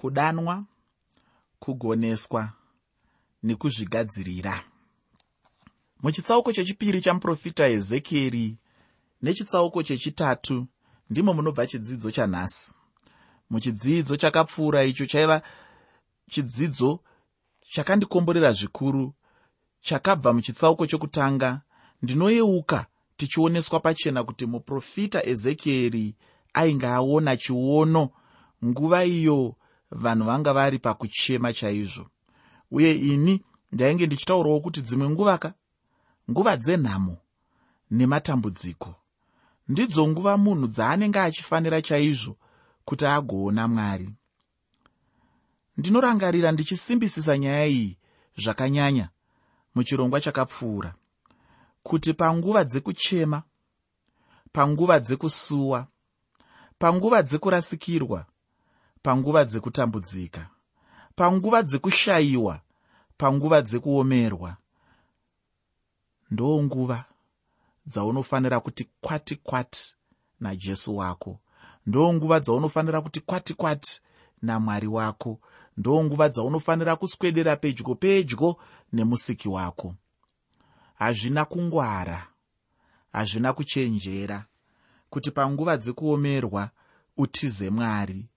kudanwa kugoneswa nekuzvigadzirira. Muchitsauko chechipiri chamuprofita ezekieri nechitsauko chechitatu ndimo munobva chidzidzo chanhasi. Muchidzidzo chakapfuura icho chaiva chidzidzo chakandikomborera zvikuru chakabva muchitsauko chokutanga. Ndinoyeuka tichioneswa pachena kuti muprofita ezekieri ainge aona chiono nguva iyo vanhu vanga vari pakuchema chaizvo. Uye ini ndainge ndichitaurawo kuti dzimwe nguvaka nguva dzenhamo nematambudziko. Ndidzo nguva munhu dzaanenge achifanira chaizvo kuti agoona mwari. Ndinorangarira ndichisimbisisa nyaya iyi zvakanyanya muchirongwa chakapfuura kuti panguva dzekuchema panguva dzekusuwa panguva dzekurasikirwa panguva dzekutambudzika panguva dzekushayiwa panguva dzekuomerwa ndo nguva dzaunofanira kuti kwati kwati najesu wako. Ndo nguva dzaunofanira kuti kwati kwati namwari wako. Ndo nguva dzaunofanira kuswedera pedyo pedyo nemusiki wako. Hazvina kungwara hazvina kuchenjera. Kuti panguva dzekuomerwa utize mwari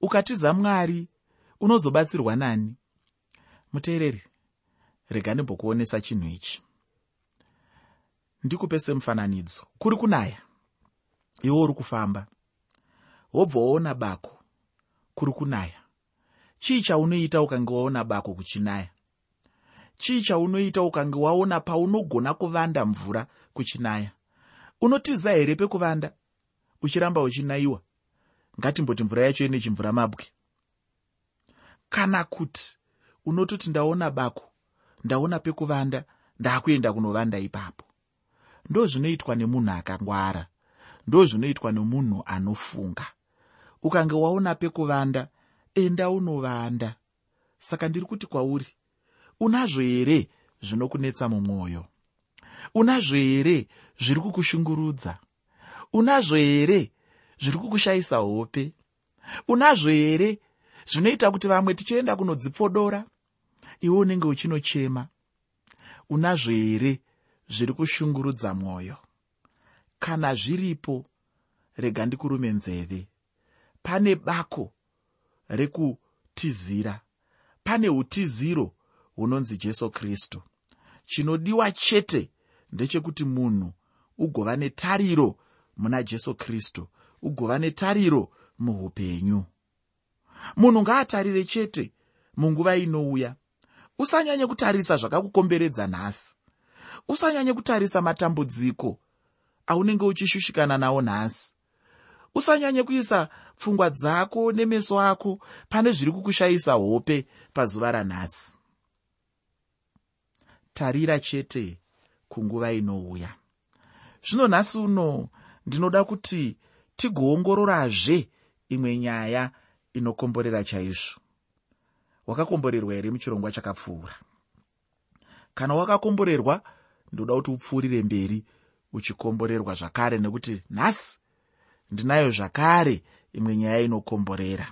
ukatiza mwari unozobatsirwa nani? Muteereri rega ndimbokuonesa chinhu ichi. Ndikupe semufananidzo kuri kunaya? Iwe uri kufamba. Wobva waona bako. Kuri kunaya? Chii chaunoita ukange waona bako kuchinaya? Chii chaunoita ukange waona paunogona kuvanda mvura kuchinaya? Unotiza here pekuvanda? Uchiramba uchinayiwa ngatimboti mvura yacho ine chimvura mabwe. Kana kuti unototi ndaona bako ndaona pekuvanda ndaakuenda kunovanda ipapo. Ndo zvinoitwa nemunhu akangwara ndo zvinoitwa nemunhu anofunga. Ukange waona pekuvanda enda unovanda. Saka ndiri kuti kwauri unazvo here zvinokunetsa mumwoyo? Unazvo here zviri kukushungurudza? Unazvo here zviri kukushayisa hope. Unazvo here zvinoita kuti vamwe tichienda kunodzipfodora iwe unenge uchinochema. Unazvo here zviri kushungurudza mwoyo? Kana zviripo rega ndikurume nzeve. Pane bako rekutizira. Pane utiziro hunonzi jesu kristu. Chinodiwa chete ndechekuti munhu ugova netariro muna jesu kristu ugova netariro muupenyu. Munhu ngaatarire chete munguva inouya. Usanyanye kutarisa zvakakukomberedza nhasi. Usanyanye kutarisa matambudziko aunenge uchishushikana nawo nhasi. Usanyanye kuisa pfungwa dzako nemeso ako pane zviri kukushayisa hope pazuva ranhasi. Tarira chete kunguva inouya. Zvino nhasi uno ndinoda kuti tigoongororazve imwe nyaya inokomborera chaizvo. Wakakomborerwa here muchirongwa chakapfuura? Kana wakakomborerwa ndoda kuti upfuurire mberi uchikomborerwa zvakare nekuti nhasi ndinayo zvakare imwe nyaya inokomborera.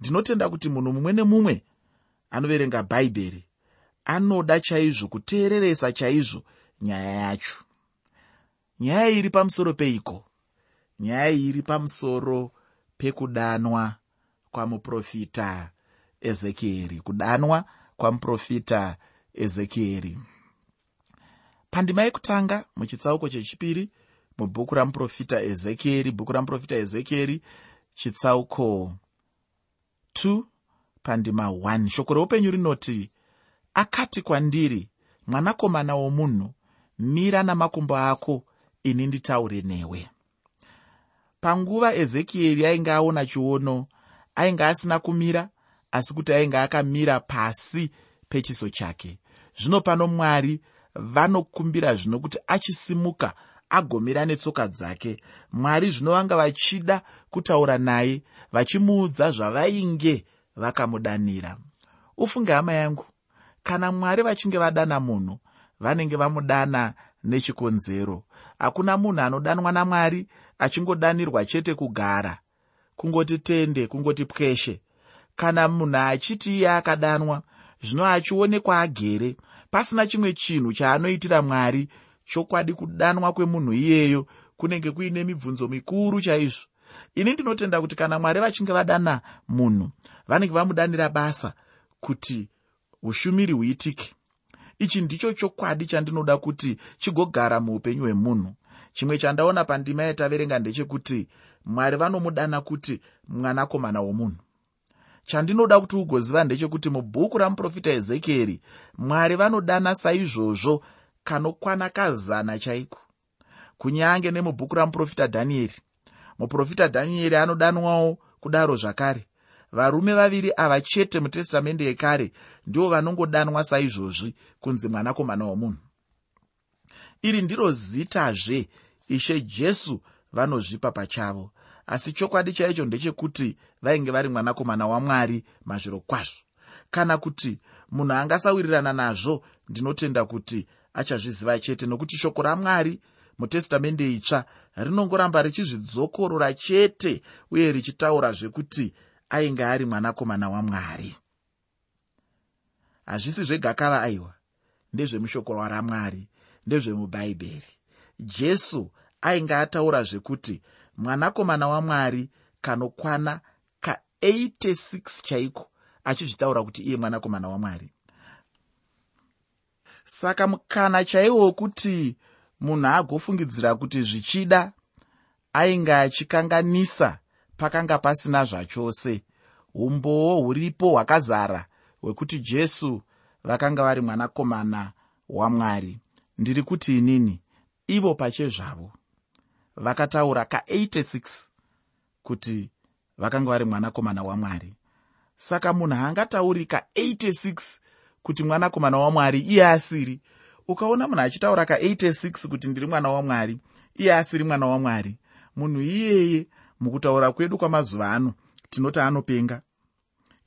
Ndinotenda kuti munhu mumwe nemumwe anoverenga bhaibheri anoda chaizvo kuteereresa chaizvo nyaya yacho. Nyaya iri pamusoro peiko nyaya iri pamusoro pekudanwa kwamuprofita ezekieri kudanwa kwamuprofita ezekieri. Pandima yekutanga muchitsauko chechipiri mubhuku ramuprofita ezekieri bhuku ramuprofita ezekieri chitsauko 2 pandima 1 shoko reupenyu rinoti akati kwandiri mwanakomana womunhu mira namakumbo ako ini nditaure newe panguva ezekieri ainge aona chiono ainge asina kumira asi kuti ainge akamira pasi pechiso chake. Zvino pano mwari vanokumbira zvino kuti achisimuka agomira netsoka dzake. Mwari zvino vanga vachida kutaura naye vachimuudza zvavainge vakamudanira. Ufunge hama yangu kana mwari vachinge vadana munhu vanenge vamudana nechikonzero hakuna munhu anodanwa namwari achingodanirwa chete kugara kungoti tende kungoti pweshe. Kana munhu achiti iye akadanwa zvino achionekwa agere. Pasina chimwe chinhu chaanoitira mwari chokwadi kudanwa kwemunhu iyeyo kunenge kuine mibvunzo mikuru chaizvo. Ini ndinotenda kuti kana mwari vachinge vadana munhu vanenge vamudanira basa kuti ushumiri huitike. Ichi ndicho chokwadi chandinoda kuti chigogara muupenyu hwemunhu chimwe chandaona pandima yataverenga ndechekuti mwari vanomudana kuti mwanakomana womunhu. Chandinoda kuti ugoziva ndechekuti mubhuku ramuprofita ezekieri mwari vanodana saizvozvo kanokwana kazana chaiko? Kunyange nemubhuku ramuprofita dhanieri. Muprofita dhanieri anodanwawo kudaro zvakare. Varume vaviri ava chete mutestamende yekare ndivo vanongodanwa saizvozvi kunzi mwanakomana womunhu. Iri ndiro zitazve ishe jesu vanozvipa pachavo. Asi chokwadi chaicho ndechekuti vainge vari mwanakomana wamwari mazviro kwazvo. Kana kuti munhu angasawirirana nazvo ndinotenda kuti achazviziva chete nokuti shoko ramwari mutestamende itsva rinongoramba richizvidzokorora chete uye richitaura zvekuti ainge ari mwanakomana wamwari. Hazvisi zvegakava aiwa. Ndezvemushoko ramwari ndezvemubhaibheri jesu ainge ataura zvekuti mwanakomana wamwari kanokwana ka86 chaiko achizvitaura kuti iye mwanakomana wamwari. Saka mukana chaiwo wekuti munhu agofungidzira kuti zvichida ainge achikanganisa pakanga pasina zvachose. Umbowo huripo hwakazara hwekuti jesu vakanga vari mwanakomana wamwari. Ndiri kuti inini ivo pachezvavo vakataura ka86 kuti vakanga vari mwanakomana wamwari. Saka munhu haangatauri ka86 kuti mwanakomana wamwari iye asiri. Ukaona munhu achitaura ka86 kuti ndiri mwana wamwari iye asiri mwana wamwari munhu iyeye mukutaura kwedu kwamazuva ano tinoti anopenga.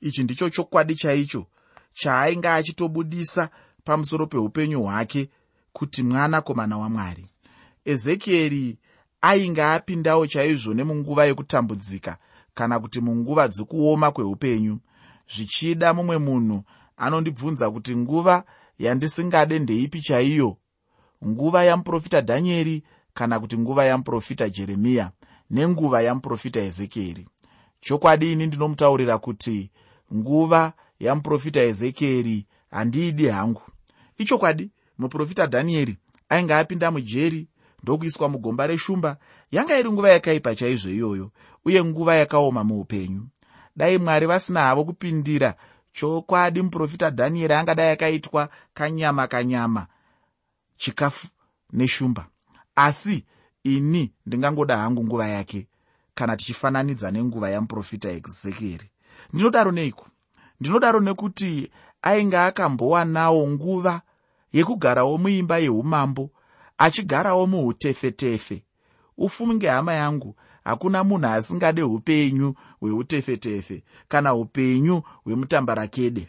Ichi ndicho chokwadi chaicho chaainge achitobudisa pamusoro peupenyu hwake kuti mwanakomana wamwari. Ezekieri ainge apindawo chaizvo nemunguva yekutambudzika kana kuti munguva dzekuoma kweupenyu? Zvichida mumwe munhu anondibvunza kuti nguva yandisingade ndeipi chaiyo? Nguva yamuprofita dhanieri kana kuti nguva yamuprofita jeremiya nenguva yamuprofita ezekieri? Chokwadi ini ndinomutaurira kuti nguva yamuprofita ezekieri handiidi hangu. Ichokwadi muprofita dhanieri ainge apinda mujeri ndokuiswa mugomba reshumba yanga iri nguva yakaipa chaizvo iyoyo uye nguva yakaoma muupenyu. Dai mwari vasina havo kupindira chokwadi muprofita dhanieri angadai akaitwa kanyama kanyama chikafu neshumba. Asi ini ndingangoda hangu nguva yake kana tichifananidza nenguva yamuprofita ezekieri. Ndinodaro neiko? Ndinodaro nekuti ainge akambowanawo nguva yekugarawo muimba yeumambo achigarawo muutefetefe ufunge hama yangu hakuna munhu asingade upenyu hweutefetefe kana upenyu hwemutambarakede.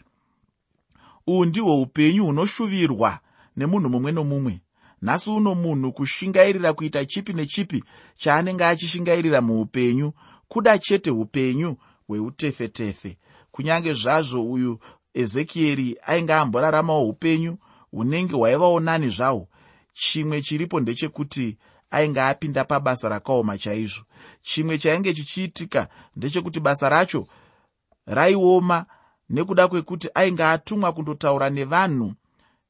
Uhu ndihwo upenyu hunoshuvirwa nemunhu mumwe nomumwe. Nhasi uno munhu kushingairira kuita chipi nechipi chaanenge achishingairira muupenyu kuda chete upenyu hweutefetefe kunyange zvazvo uyu ezekieri ainge amboraramawo upenyu hunenge hwaivawo nani zvahwo chimwe chiripo ndechekuti ainge apinda pabasa rakaoma chaizvo. Chimwe chainge chichiitika ndechekuti basa racho raioma nekuda kwekuti ainge atumwa kundotaura nevanhu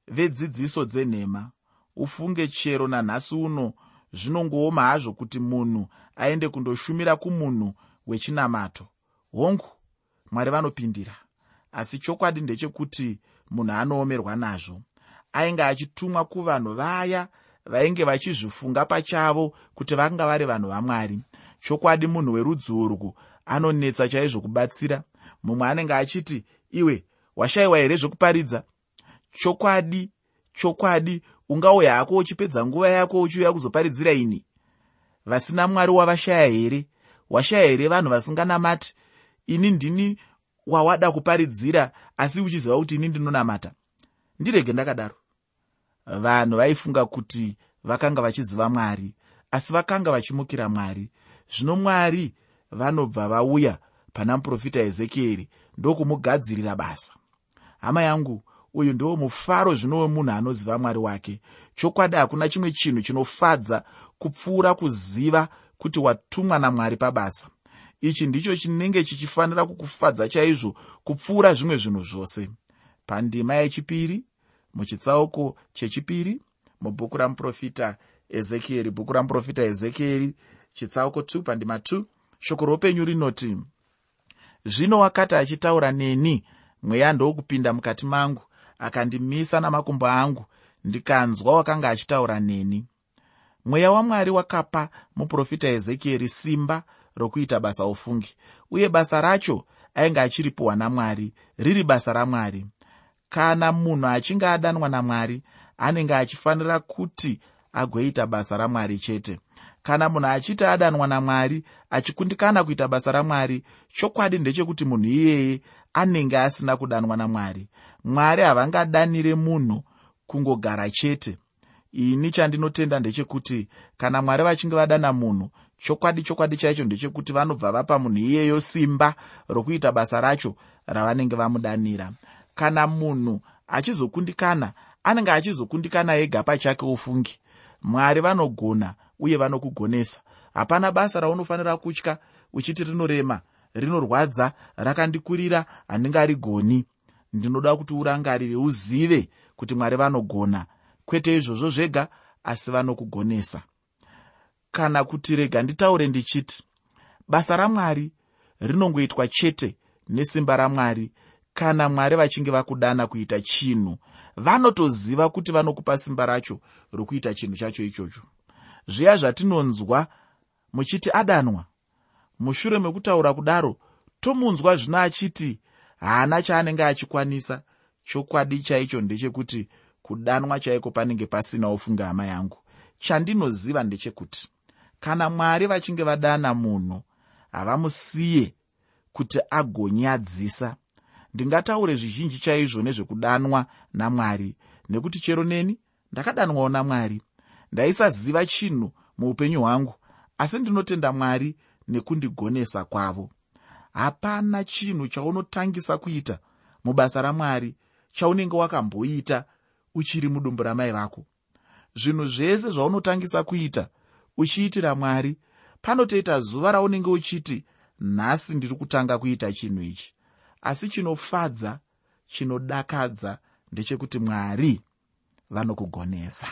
vedzidziso dzenhema. Ufunge chero nanhasi uno zvinongooma hazvo kuti munhu aende kundoshumira kumunhu wechinamato. Hongu mwari vanopindira. Asi chokwadi ndechekuti munhu anoomerwa nazvo ainge achitumwa kuvanhu vaya vainge vachizvifunga pachavo kuti vanga vari vanhu vamwari. Chokwadi munhu werudzi urwu anonetsa chaizvo kubatsira mumwe anenge achiti iwe washayiwa here zvekuparidza chokwadi chokwadi ungauya hako uchipedza nguva yako uchiuya kuzoparidzira ini? Vasina mwari wavashaya here? Washaya here vanhu vasinganamati? Ini ndini wawada kuparidzira asi uchiziva kuti ini ndinonamata? Ndirege ndakadaro vanhu vaifunga kuti vakanga vachiziva mwari asi vakanga vachimukira mwari. Zvino mwari vanobva vauya pana muprofita ezekieri ndokumugadzirira basa. Hama yangu uyu ndiwo mufaro zvino wemunhu anoziva mwari wake. Chokwadi hakuna chimwe chinhu chinofadza kupfuura kuziva kuti watumwa namwari pabasa. Ichi ndicho chinenge chichifanira kukufadza chaizvo kupfuura zvimwe zvinhu zvose. Pandima yechipiri muchitsauko chechipiri mubhuku ramuprofita ezekieri bhuku ramuprofita ezekieri chitsauko 2 pandima 2 shoko roupenyu rinoti zvino wakati achitaura neni mweya ndokupinda mukati mangu akandimisa namakumbo angu ndikanzwa wakanga achitaura neni. Mweya wamwari wakapa muprofita ezekieri simba rokuita basa ufungi uye basa racho ainge achiripiwa namwari riri basa ramwari kana munhu achinge adanwa namwari anenge achifanira kuti agoita basa ramwari chete. Kana munhu achiti adanwa namwari achikundikana kuita basa ramwari chokwadi ndechekuti munhu iyeye anenge asina kudanwa namwari. Mwari havangadanire munhu kungogara chete. Ini chandinotenda ndechekuti kana mwari vachinge vadana munhu chokwadi chokwadi chaicho ndechekuti vanobva vapa munhu iyeyo simba rokuita basa racho ravanenge vamudanira kana munhu achizokundikana anenge achizokundikana ega pachake ufungi mwari vanogona uye vanokugonesa. Hapana basa raunofanira kutya uchiti rinorema rinorwadza rakandikurira handingarigoni. Ndinoda kuti urangarire uzive kuti mwari vanogona. Kwete izvozvo zvega asi vanokugonesa. Kana kuti rega nditaure ndichiti basa ramwari rinongoitwa chete nesimba ramwari kana mwari vachinge vakudana kuita chinhu vanotoziva kuti vanokupa simba racho rokuita chinhu chacho ichocho. Zviya zvatinonzwa muchiti adanwa mushure mekutaura kudaro tomunzwa zvino achiti haana chaanenge achikwanisa chokwadi chaicho ndechekuti kudanwa chaiko panenge pasina ofunga hama yangu. Chandinoziva ndechekuti kana mwari vachinge vadana munhu havamusiye kuti agonyadzisa ndingataure zvizhinji chaizvo nezvekudanwa namwari. Nekuti chero neni ndakadanwawo namwari. Ndaisaziva chinhu muupenyu hwangu asi ndinotenda mwari nekundigonesa kwavo. Hapana chinhu chaunotangisa kuita mubasa ramwari chaunenge wakamboita uchiri mudumbu ramai vako. Zvinhu zvese zvaunotangisa kuita uchiitira mwari panotoita zuva raunenge uchiti nhasi ndiri kutanga kuita chinhu ichi asi chinofadza chinodakadza ndechekuti mwari vanokugonesa.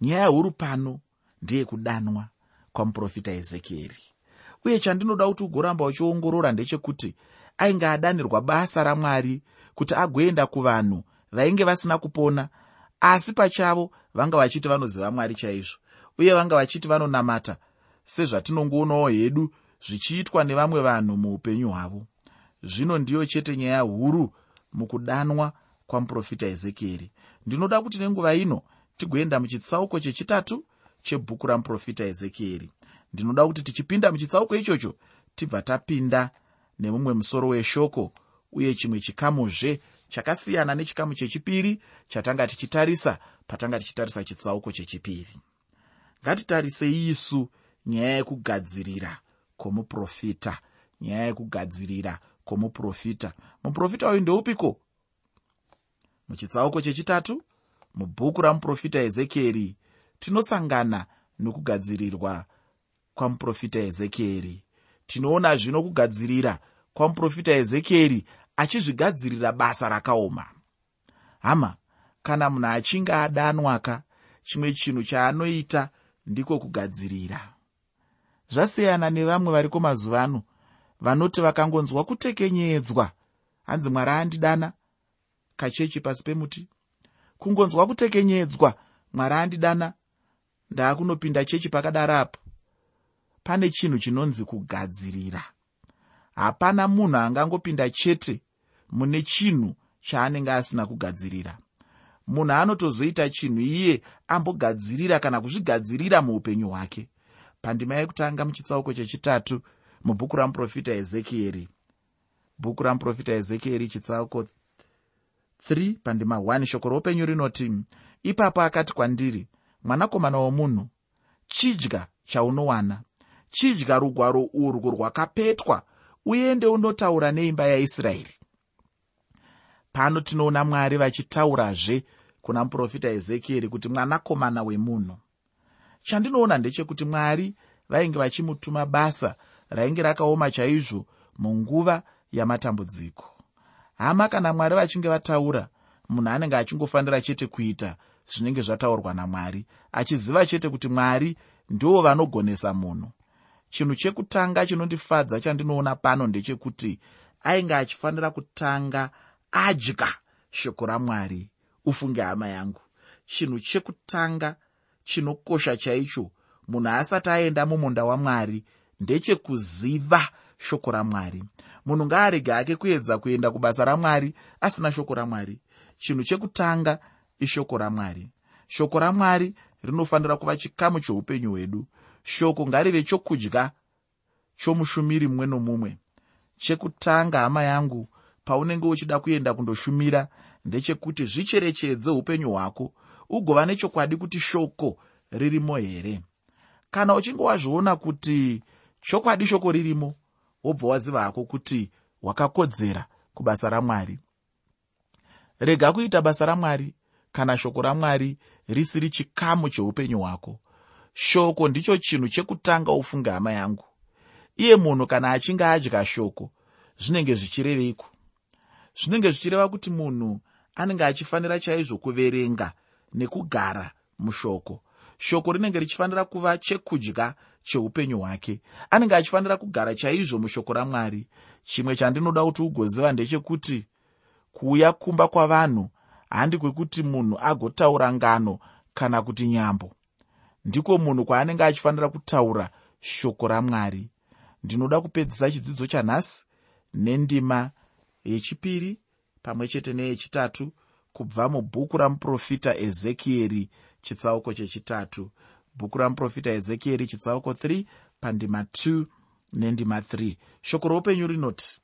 Nyaya huru pano ndeyekudanwa kwamuprofita ezekieri. Uye chandinoda kuti ugoramba uchiongorora ndechekuti ainge adanirwa basa ramwari kuti agoenda kuvanhu vainge vasina kupona asi pachavo vanga vachiti vanoziva mwari chaizvo uye vanga vachiti vanonamata sezvatinongoonawo hedu zvichiitwa nevamwe vanhu muupenyu hwavo zvino ndiyo chete nyaya huru mukudanwa kwamuprofita ezekieri ndinoda kuti nenguva ino tigoenda muchitsauko chechitatu chebhuku ramuprofita ezekieri ndinoda kuti tichipinda muchitsauko ichocho tibva tapinda nemumwe musoro weshoko uye chimwe chikamuzve chakasiyana nechikamu chechipiri chatanga tichitarisa patanga tichitarisa chitsauko chechipiri. Ngatitarisei isu nyaya yekugadzirira kwomuprofita nyaya yekugadzirira kwomuprofita muprofita uyu ndeupiko? Muchitsauko chechitatu mubhuku ramuprofita ezekieri. Tinosangana nokugadzirirwa kwamuprofita ezekieri. Tinoona zvino kugadzirira kwamuprofita ezekieri achizvigadzirira basa rakaoma. Hama kana munhu achinge adanwaka chimwe chinhu chaanoita ndiko kugadzirira. Zvasiyana nevamwe variko mazuva ano vanoti vakangonzwa kutekenyedzwa. Hanzi mwari andidana? Kachechi pasi pemuti. Kungonzwa kutekenyedzwa mwari andidana? Ndaakunopinda chechi pakadaro apo. Pane chinhu chinonzi kugadzirira. Hapana munhu angangopinda chete mune chinhu chaanenge asina kugadzirira. Munhu anotozoita chinhu iye ambogadzirira kana kuzvigadzirira muupenyu hwake. Pandima yekutanga muchitsauko chechitatu mubhuku ramuprofita ezekieri. Bhuku ramuprofita ezekieri chitsauko 3 pandima 1 shoko roupenyu rinoti ipapo akati kwandiri mwanakomana womunhu chidya chaunowana. Chidya rugwaro urwu rwakapetwa uende unotaura neimba yaisraeri. Pano tinoona mwari vachitaurazve kuna muprofita ezekieri kuti mwanakomana wemunhu chandinoona ndechekuti mwari vainge vachimutuma basa rainge rakaoma chaizvo munguva yamatambudziko. Hama kana mwari vachinge vataura munhu anenge achingofanira chete kuita zvinenge zvataurwa namwari achiziva chete kuti mwari ndo vanogonesa munhu. Chinhu chekutanga chinondifadza chandinoona pano ndechekuti ainge achifanira kutanga adya shoko ramwari ufunge hama yangu. Chinhu chekutanga chinokosha chaicho munhu asati aenda mumunda wamwari ndechekuziva shoko ramwari. Munhu ngaarege ake kuedza kuenda kubasa ramwari asina shoko ramwari. Chinhu chekutanga ishoko ramwari. Shoko ramwari rinofanira kuva chikamu cheupenyu hwedu. Shoko ngarive chokudya chomushumiri mumwe nomumwe. Chekutanga hama yangu paunenge uchida kuenda kundoshumira ndechekuti zvicherechedze upenyu hwako ugova nechokwadi kuti shoko ririmo here. Kana uchinge wazviona kuti chokwadi shoko ririmo wobva waziva hako kuti wakakodzera kubasa ramwari. Rega kuita basa ramwari kana shoko ramwari risiri chikamu cheupenyu hwako. Shoko ndicho chinhu chekutanga ufunge hama yangu. Iye munhu kana achinge adya shoko zvinenge zvichireveiko? Zvinenge zvichireva kuti munhu anenge achifanira chaizvo kuverenga nekugara mushoko shoko rinenge richifanira kuva chekudya cheupenyu hwake. Anenge achifanira kugara chaizvo mushoko ramwari. Chimwe chandinoda kuti ugoziva ndechekuti kuuya kumba kwavanhu handi kwekuti munhu agotaura ngano kana kuti nyambo. Ndiko munhu kwaanenge achifanira kutaura shoko ramwari. Ndinoda kupedzisa chidzidzo chanhasi nendima yechipiri pamwe chete neyechitatu kubva mubhuku ramuprofita ezekieri chitsauko chechitatu. Bhuku ramuprofita ezekieri chitsauko 3 pandima 2 nendima 3 shoko roupenyu rinoti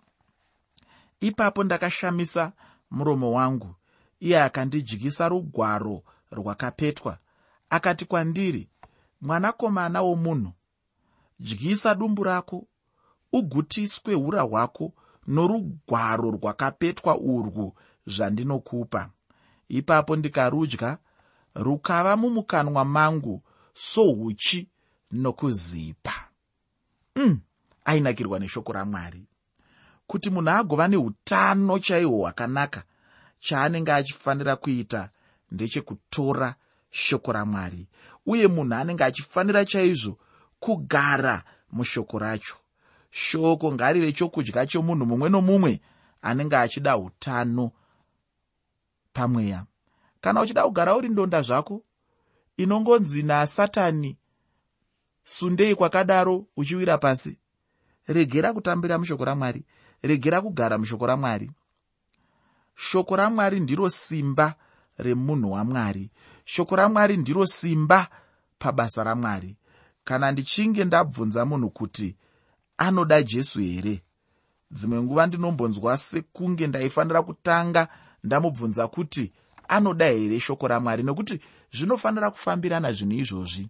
ipapo ndakashamisa muromo wangu. Iye akandidyisa rugwaro rwakapetwa akati kwandiri mwanakomana womunhu dyisa dumbu rako ugutiswe ura hwako norugwaro rwakapetwa urwu zvandinokupa. Ipapo ndikarudya rukava mumukanwa mangu souchi nokuzipa. Mm, ainakirwa neshoko ramwari. Kuti munhu agova neutano chaihwo hwakanaka chaanenge achifanira kuita ndechekutora shoko ramwari uye munhu anenge achifanira chaizvo kugara mushoko racho. Shoko ngarive chokudya chomunhu mumwe nomumwe anenge achida utano pamweya kana uchida kugara uri ndonda zvako inongonzi nasatani sundei kwakadaro uchiwira pasi. Regera kutambira mushoko ramwari. Regera kugara mushoko ramwari. Shoko ramwari ndiro simba remunhu wamwari. Shoko ramwari ndiro simba pabasa ramwari. Kana ndichinge ndabvunza munhu kuti anoda jesu here? Dzimwe nguva ndinombonzwa sekunge ndaifanira kutanga ndamubvunza kuti anoda here shoko ramwari? Nekuti zvinofanira kufambirana zvinhu izvozvi.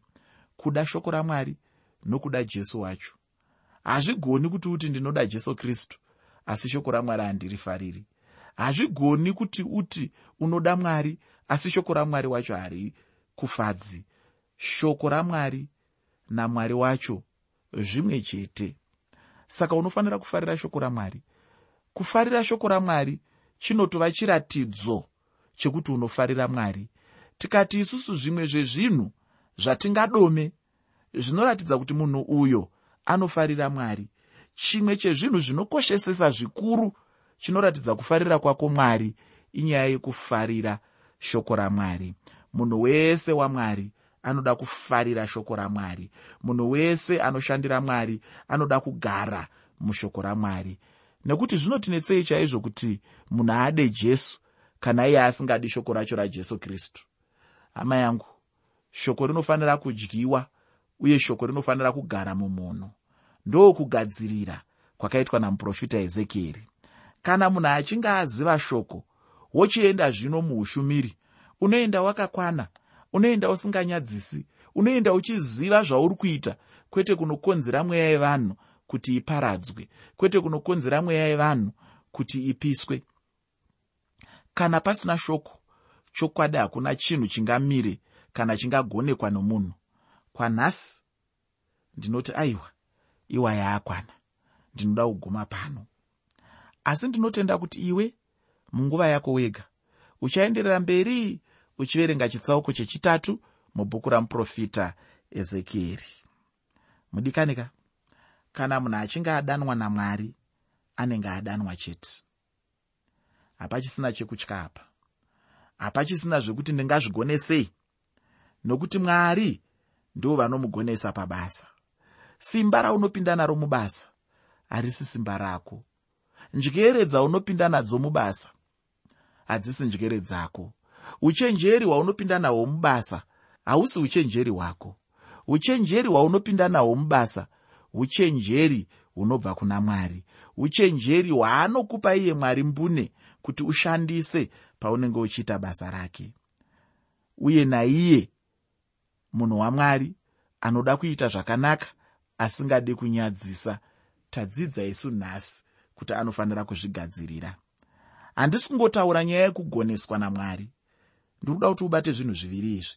Kuda shoko ramwari nokuda jesu wacho. Hazvigoni kuti uti ndinoda jesu kristu asi shoko ramwari handirifariri hazvigoni kuti uti unoda mwari asi shoko ramwari wacho hari kufadzi shoko ramwari namwari wacho zvimwe chete. Saka unofanira kufarira shoko ramwari. Kufarira shoko ramwari chinotova chiratidzo chekuti unofarira mwari. Tikati isusu zvimwe zvezvinhu zvatingadome zvinoratidza kuti munhu uyo anofarira mwari. Chimwe chezvinhu zvinokoshesesa zvikuru chinoratidza kufarira kwako mwari inyaya yekufarira shoko ramwari. Munhu wese wamwari anoda kufarira shoko ramwari. Munhu wese anoshandira mwari anoda kugara mushoko ramwari. Nekuti zvinotinetsei chaizvo kuti munhu ade jesu kana iye asingadi shoko racho rajesu kristu. Hama yangu shoko rinofanira kudyiwa uye shoko rinofanira kugara mumunhu ndokugadzirira kwakaitwa namuprofita ezekieri. Kana munhu achinge aziva shoko wochienda zvino muushumiri unoenda wakakwana unoenda usinganyadzisi unoenda uchiziva zvauri kuita kwete kunokonzera mweya yevanhu kuti iparadzwe kwete kunokonzera mweya yevanhu kuti ipiswe kana pasina shoko chokwadi hakuna chinhu chingamire kana chingagonekwa nomunhu. Kwanhasi ndinoti aiwa iwa yaakwana ndinoda kuguma pano. Asi ndinotenda kuti iwe munguva yako wega uchaenderera mberi uchiverenga chitsauko chechitatu mubhuku ramuprofita ezekieri. Mudikanika kana munhu achinge adanwa namwari anenge adanwa chete hapachisina chekutya apa. Hapachisina zvekuti ndingazvigonesei nokuti mwari ndo vanomugonesa pabasa. Simba raunopinda naro mubasa harisi simba rako. Njere dzaunopinda nadzo mubasa hadzisi njere dzako. Uchenjeri hwaunopinda nahwo mubasa hausi uchenjeri hwako. Uchenjeri hwaunopinda nahwo mubasa uchenjeri hunobva kuna mwari. Uchenjeri hwaanokupa iye mwari mbune kuti ushandise paunenge uchiita basa rake. Uye naiye munhu wamwari anoda kuita zvakanaka asingadi kunyadzisa tadzidza isu nhasi kuti anofanira kuzvigadzirira. Handisi kungotaura nyaya yekugoneswa namwari. Ndiri kuda kuti ubate zvinhu zviviri izvi.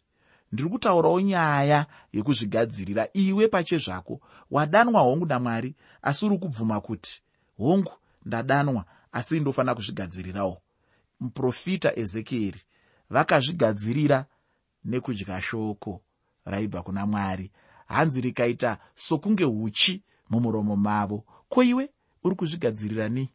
Ndiri kutaurawo nyaya yekuzvigadzirira iwe pache zvako. Wadanwa hongu namwari asi uri kubvuma kuti hongu ndadanwa asi ndofanira kuzvigadzirirawo. Muprofita ezekieri vakazvigadzirira nekudya shoko raibva kuna mwari. Hanzi rikaita sokunge uchi mumuromo mavo. Ko iwe uri kuzvigadzirira nii